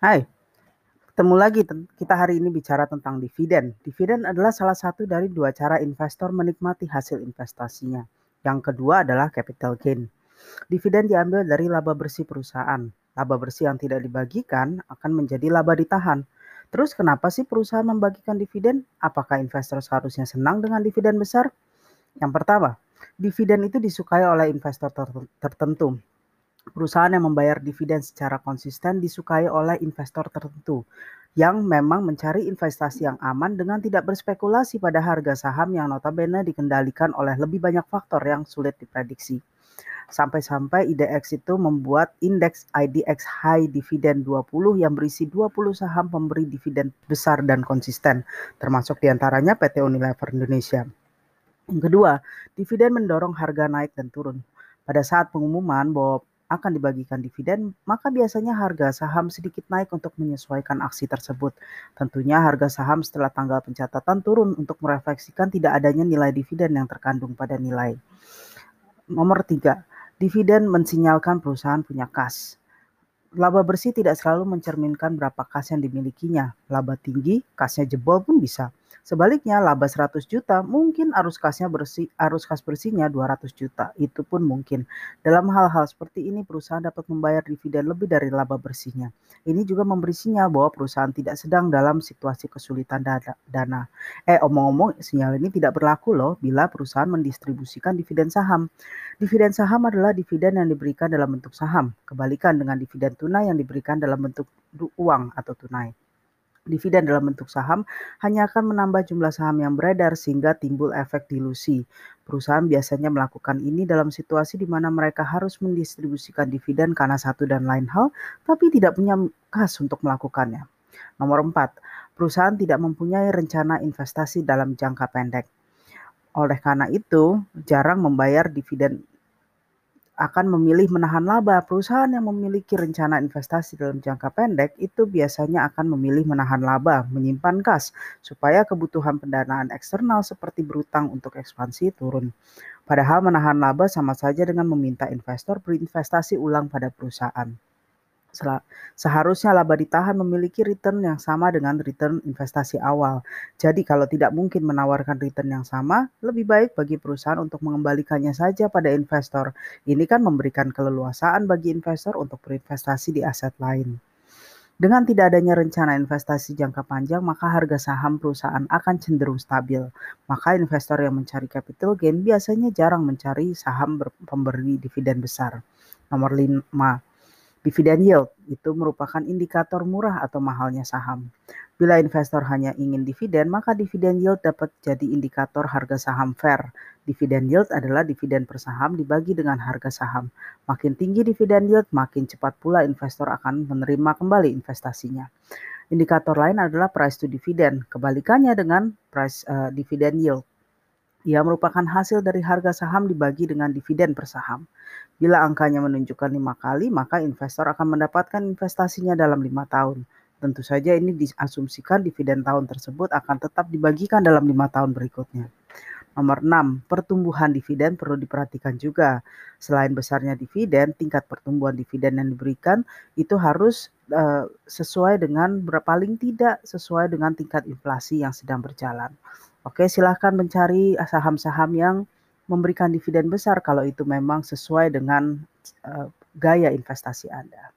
Hai, ketemu lagi kita hari ini bicara tentang dividen. Dividen adalah salah satu dari dua cara investor menikmati hasil investasinya. Yang kedua adalah capital gain. Dividen diambil dari laba bersih perusahaan. Laba bersih yang tidak dibagikan akan menjadi laba ditahan. Terus kenapa sih perusahaan membagikan dividen? Apakah investor seharusnya senang dengan dividen besar? Yang pertama, dividen itu disukai oleh investor tertentu. Perusahaan yang membayar dividen secara konsisten disukai oleh investor tertentu yang memang mencari investasi yang aman dengan tidak berspekulasi pada harga saham yang notabene dikendalikan oleh lebih banyak faktor yang sulit diprediksi. Sampai-sampai IDX itu membuat indeks IDX High Dividend 20 yang berisi 20 saham pemberi dividen besar dan konsisten, termasuk di antaranya PT Unilever Indonesia. Kedua, dividen mendorong harga naik dan turun. Pada saat pengumuman bahwa akan dibagikan dividen, maka biasanya harga saham sedikit naik untuk menyesuaikan aksi tersebut. Tentunya harga saham setelah tanggal pencatatan turun untuk merefleksikan tidak adanya nilai dividen yang terkandung pada nilai. Nomor tiga, dividen mensinyalkan perusahaan punya kas. Laba bersih tidak selalu mencerminkan berapa kas yang dimilikinya. Laba tinggi, kasnya jebol pun bisa. Sebaliknya, laba 100 juta mungkin arus kasnya bersih, arus kas bersihnya 200 juta. Itu pun mungkin. Dalam hal-hal seperti ini, perusahaan dapat membayar dividen lebih dari laba bersihnya. Ini juga memberi sinyal bahwa perusahaan tidak sedang dalam situasi kesulitan dana. Eh, omong-omong, sinyal ini tidak berlaku loh bila perusahaan mendistribusikan dividen saham. Dividen saham adalah dividen yang diberikan dalam bentuk saham, kebalikan dengan dividen tunai yang diberikan dalam bentuk uang atau tunai. Dividen dalam bentuk saham hanya akan menambah jumlah saham yang beredar sehingga timbul efek dilusi. Perusahaan biasanya melakukan ini dalam situasi di mana mereka harus mendistribusikan dividen karena satu dan lain hal, tapi tidak punya kas untuk melakukannya. Nomor 4, perusahaan tidak mempunyai rencana investasi dalam jangka pendek. Oleh karena itu, jarang membayar dividen akan memilih menahan laba. Perusahaan yang memiliki rencana investasi dalam jangka pendek itu biasanya akan memilih menahan laba, menyimpan kas, supaya kebutuhan pendanaan eksternal seperti berutang untuk ekspansi turun. Padahal menahan laba sama saja dengan meminta investor berinvestasi ulang pada perusahaan. Seharusnya laba ditahan memiliki return yang sama dengan return investasi awal. Jadi kalau tidak mungkin menawarkan return yang sama, lebih baik bagi perusahaan untuk mengembalikannya saja pada investor. Ini kan memberikan keleluasaan bagi investor untuk berinvestasi di aset lain. Dengan tidak adanya rencana investasi jangka panjang, maka harga saham perusahaan akan cenderung stabil. Maka investor yang mencari capital gain biasanya jarang mencari saham pemberi dividen besar. Nomor 5, Dividen yield itu merupakan indikator murah atau mahalnya saham. Bila investor hanya ingin dividen, maka dividen yield dapat jadi indikator harga saham fair. Dividen yield adalah dividen per saham dibagi dengan harga saham. Makin tinggi dividen yield, makin cepat pula investor akan menerima kembali investasinya. Indikator lain adalah price to dividend, kebalikannya dengan price uh, dividend yield. Ia merupakan hasil dari harga saham dibagi dengan dividen per saham. Bila angkanya menunjukkan lima kali, maka investor akan mendapatkan investasinya dalam lima tahun. Tentu saja ini diasumsikan dividen tahun tersebut akan tetap dibagikan dalam lima tahun berikutnya. Nomor 6, pertumbuhan dividen perlu diperhatikan juga. Selain besarnya dividen, tingkat pertumbuhan dividen yang diberikan itu harus uh, sesuai dengan paling tidak sesuai dengan tingkat inflasi yang sedang berjalan. Oke, silahkan mencari saham-saham yang memberikan dividen besar kalau itu memang sesuai dengan uh, gaya investasi Anda.